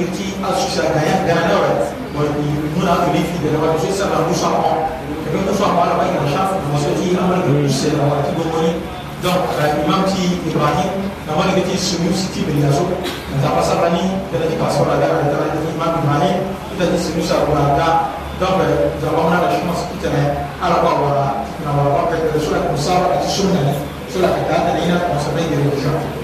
irti asusa gaya gana wa wa muna to lifi da wa so sa ba musa ko ko no so ba ba ga shaf ko so ti amal ga se da wa ti go ni donc imam ti ibrahim na wani ga ti sunu siti bil yaso da ba sa bani da ti paso da da da imam ibrahim da ti sunu sa wa da donc da ba na da shi masu kitane ala ba wa na wa ba ka da sura musara ti sunna sura ka da da ina ko sa bai da shi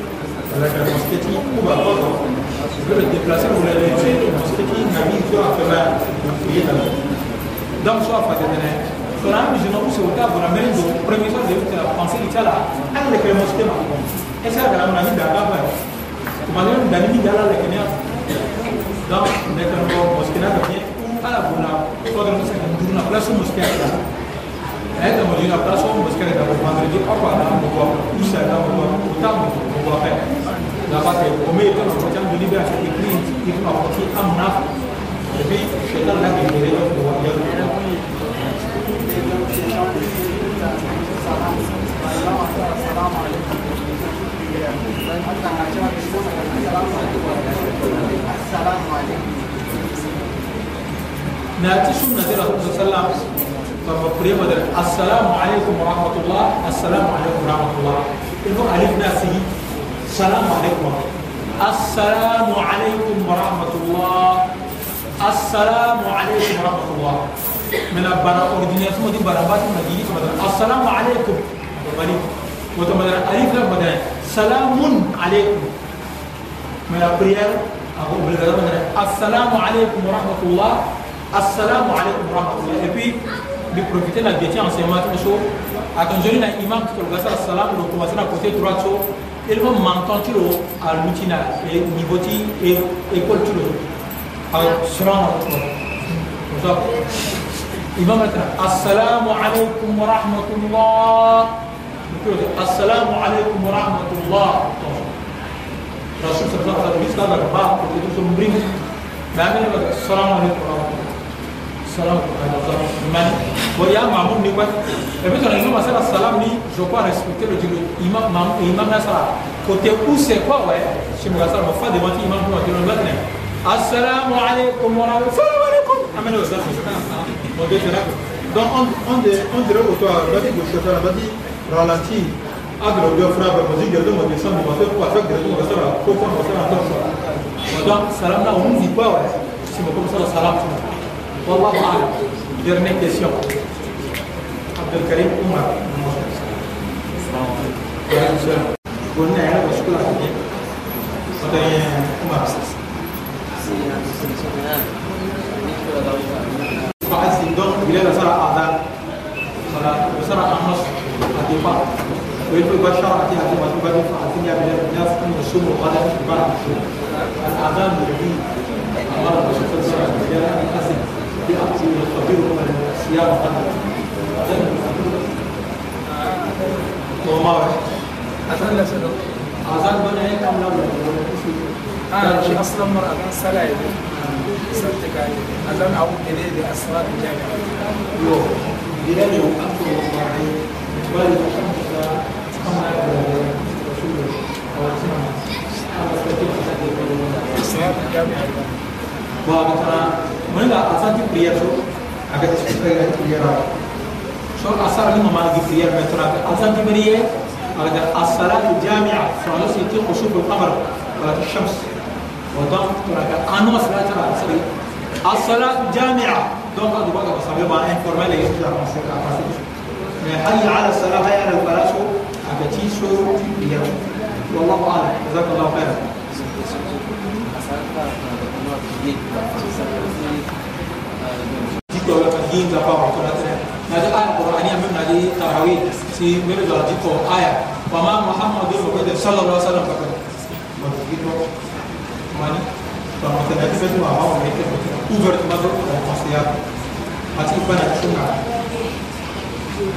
la classe skating ou ma propre. Je veux le déplacer, vous l'avez tué, mon skating, ma vie, tu as fait mal. Donc, soit pas de Sonra bizim bu soruda buna benim de premisa devlet pansil içala en de kremo sistema. Esa da buna bir dakika var. Kumanın danimi jala lekene. Donc ne kremo moskina da ne ala buna program se durna plasu moskina da. Eh da moskina plasu vous voyez, bu mandredi apa da bu usa da bu ta bu bu da mo dina place mosquée da vendredi apa da mo ko usa da mo ko uta mo ko fa dapat kami itu macam jadi biasa iklim itu apa sih amnaf tapi syaitan lagi dia itu dua yang Nanti sunnah Rasulullah Sallam Kalau pria pada Assalamualaikum warahmatullah Assalamualaikum warahmatullah Itu alif nasi السلام عليكم السلام عليكم ورحمة الله. السلام عليكم ورحمة الله. من البراء أردنيا ثم دي برابات مدينة السلام عليكم. وتمدر ألف لك بدأ سلام عليكم. من البريار أقول بالغرب السلام عليكم ورحمة الله. السلام عليكم ورحمة الله. Et puis de profiter la détente enseignement tout dis à l'imam qui te le salam de commencer à côté droit il va manquer à l'outil et niveau et école tout le alors sera notre il va mettre assalamu alaikum wa rahmatullah assalamu alaikum wa rahmatullah Rasul sallallahu alaihi wasallam kata bah itu sumring dan ini assalamu alaikum wa rahmatullah salam man bon ya mamoun ni quoi et puis quand imam sala salam ni je crois respecter le dialogue. Imam, imam Nasara. Côté où c'est quoi, ouais? Je me regarde, mon frère devant imam, moi, je me regarde. Assalamu alaikum wa alaikum. Ah, Amen. Mon Dieu. Donc, on, on, dirait au toit, on va dire que je dire. Agro de frappe, dit que descend, faire quoi Faire que le monde descend, on va faire. Donc, salam là, on dit pas, ouais? Si commence à salam, Wallah, dernière question. Abdelkarim Oumar. وما أذان لا سنة أذان بنا هيك أم لا أنا شيء أصلا مرة أذان سلا يدي صدق علي أذان أو جديد أسرار الجامعة. يو بلال يوم أكثر الله بل الحمد أسرار الجامعة. وابتنا من لا أسانتي بريار شو؟ أكيد تشتغل بريار شو أسرار لما ما نجي بريار الصلاة الجامعة فرنسا يتي خشوع القمر ولا الشمس. ودم ترى أنا صلاة ترى الصلاة الجامعة دونك أدو بقى بصبي ما إنفورمال يسجع مسكا حي على الصلاة حي على شو أكيد شو بريار والله أعلم. جزاك الله خيرا. jiko la kan hinga pa wa kuna tene yi tarawih ti mẹ́rin lọ àti kọ àyà wàmà muhammadu muhammed sallallahu alaihi wa sallam kọkọ mọ̀tò kí lọ mọ̀ni bàmọ̀tò náà fẹ́ tún àwọn ọmọ ẹ̀kẹ́ mọ̀tò kúvẹ̀rẹ̀ tó bá tó kọ̀ ọ̀ sí yàtọ̀ àti ìgbàna tó nà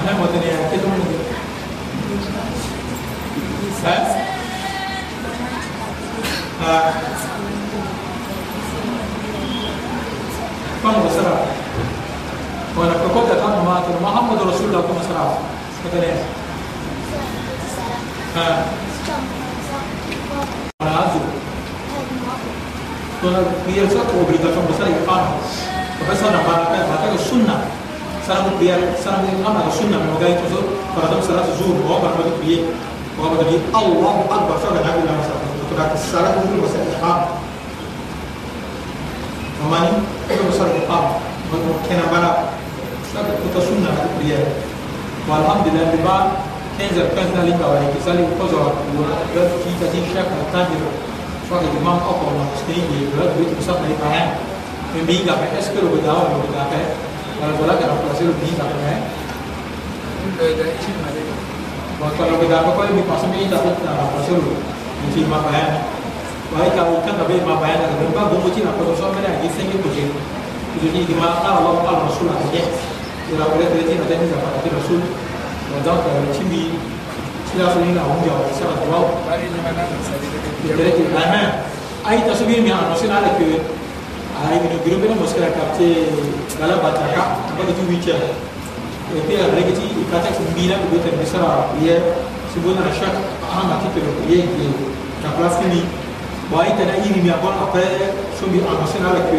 án mọ̀tò ní ẹ̀kẹ́ tó mọ̀tò ẹ̀ محمد رسول الله كما سلام كذا ها. أنا عايز تو هي سات obrigação besar iqam بس أنا ما ما السنة. سلام بيار سلام اما السنة. من وجاي تزور صلاة الظهر وهو بعد بيه وهو بعد الله أكبر. شو النبي لما صلى تبقى الصلاة الظهر بس الإقامة. وماني؟ كل بس الإقامة. كان بلا كنت سنة بيار والحمد kutasuna kulia walhamdulillah riba kenza kenza likawai kisali ukozo wa kuona kita kisha kwa tajiro swa imam ako na stay blood with musafir kaya mbinga pa eskero bidao mbinga pa wala wala kana kwa sero binga pa kalau kita apa kau lebih pasang ini dapat apa solo mesti lima bayar. Baik kalau kita tapi lima bayar nak berapa bungkus apa dosa mereka ini sehingga kucing. Jadi di mata Allah Allah Rasul aja. elaborez relative à techniques apparatées de sol. Donc, le team sila so yin awon jawo sara do wawo tere ke ama ai ta so bi mi ano sina le ke ai mi no biro bena moskara kapte gala bata ka ba tu wi cha e pe a rege ti ka ta kumbi la ko te mi sara ye si bona shak ha ma ti pero ye ye ta plasini ba ai ta na iri mi abon apre so bi ano sina le ke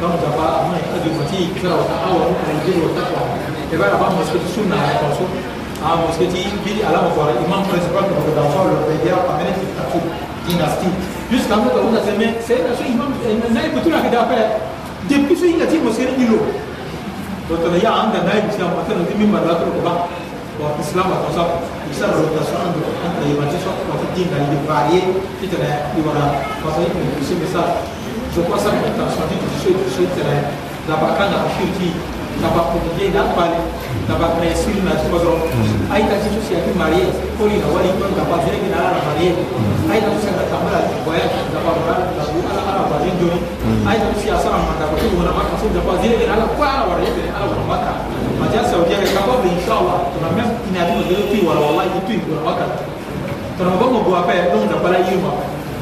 don gaba muna azumati kirauta awon rangiro takwa da bara ba mu suke sunna ya kwaso a mu suke ti bidi alama kwara imam principal da da fawlo da ya amene ti tatu dinasti juste quand on a semé c'est la suite imam na ibu tuna kada fa depuis su inga ti mu suke ni lo to to ya anda na ibu sa mata na min mara to ko ba wa islam wa sa isa rotation de entre les matières sont en fait dingue de varier qui te la il voilà parce que c'est ça Je crois ça comme tension dit tisho tisho tena nabakanga kirti nabakunje napale nabapresiri na tukozo aita tisho si yaki marie koli na wali kwa nabazenge na ala marie aita tisho na tambala kwaya nababara na ala ala bazenjo aita tisho asara manda kwa kibu na maka sio nabazenge na ala kwa ala warebe ala kwa maka maja saudia kwa kwa inshallah tuna meme inadimo leo tu wala wallahi tu kwa maka tunabongo kwa pa ndio ndapala yuma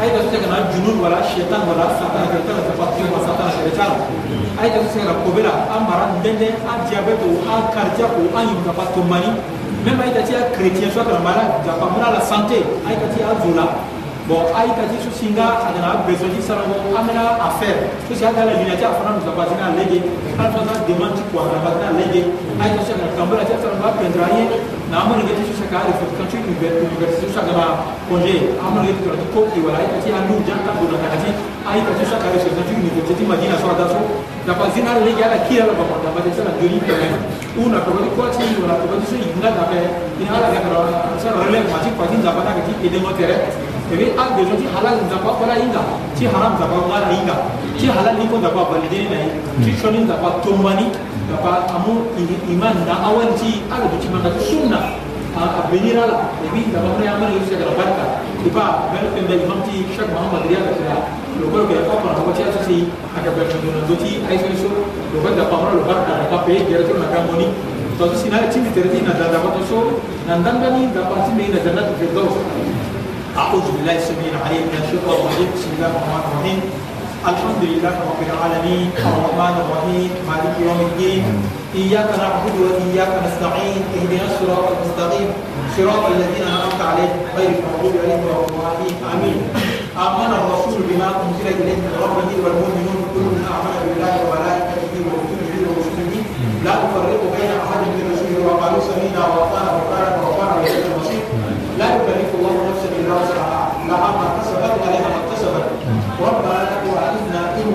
ay da suke kana junun wala shaitan wala satan ka ta ta fatu ma satan ka ta ay da suke kana kobela amara ndende a diabete o a cardiaque o a yimta fatu mani même ay da tiya chrétien soit kana mala da pamala la santé ay da tiya zola Bon, Aïk dit ce singa, on a besoin de ça, on à faire. Ce qui a été la lunette, à France, nous a basé à l'égué. En France, demande quoi, on a basé à l'égué. Aïk a dit, on a tombé la tête, on va prendre rien. Na amon ngati su saka da fuskanci university su saka ma konje amon ngati to ko ki wala ita ti anu jan ta gona ka ti ai ta su saka da fuskanci university madina so da so da pa zina le ya la kira ba da ba ta la duri ka ne una to ko ti wala to ba su inga da be ni ala ga ra sa rele ma ti pa tin da ba ta ka ti ide mo tere ebi a besoin ti halal nzapa kɔla i la ti haram nzapa kɔla i la ti halal ni ko nzapa balideni na ye ti sɔni nzapa tombani nzapa amu iman na awali ti ala du ti manga ti sunna a benira la ebi nzapa fana yamani yi sɛgɛra barika i ba bɛn fɛn bɛɛ imam ti shek muhammad riya ka sira lokɔ bɛ kɔ kɔnɔ ko ti a sisi a ka bɛn dɔnna do ti a yi sɛgɛ so lokɔ nzapa fana lokɔ barika na ka bɛɛ gɛrɛ to na ka mɔni tɔtɔ sinaya ti mi tɛrɛ ti na da nzapa to so na ndangani nzapa ti mi na jannatu firdaus أعوذ بالله السميع العليم من الشيطان الرجيم. بسم الله الرحمن الرحيم. الحمد لله رب العالمين. الرحمن الرحيم. مالك يوم الدين. إياك نعبد وإياك نستعين. اهدنا الصراط المستقيم. صراط الذين أنعمت عليهم غير المغضوب عليهم ولا الضالين. آمين. آمن الرسول بما أنزل إليه من ربه والمؤمنون كلنا آمن بالله وملائكته وكتبه ورسله لا نفرق بين أحد من رسله وقالوا سمينا وأطعنا وكان وغفرنا إليه المصير لا يكلف الله نفسا إلا وسعها لها ما كسبت وعليها ما اكتسبت ربنا لا تؤاخذنا إن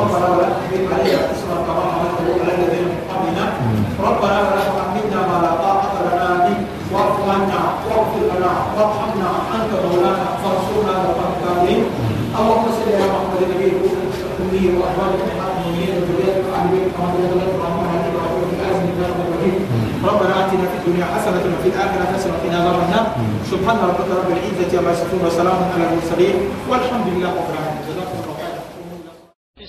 ربنا ولا تحمل علينا إصرا كما حملته على الذين من قبلنا. ربنا ولا تحملنا ما لا طاقة لنا به. واعف عنا واغفر لنا وارحمنا. أنت مولانا فانصرنا على القوم اللهم صل على محمد النبي الأمي وأزواجه المؤمنين وذريته أهل بيته كما صليت على إبراهيم وعلى آل مجيد ربنا آتنا في الدنيا حسنة وفي الآخرة حسنة وقنا عذاب النار. سبحان ربك رب العزة عما يصفون وسلام على المرسلين. والحمد لله رب العالمين.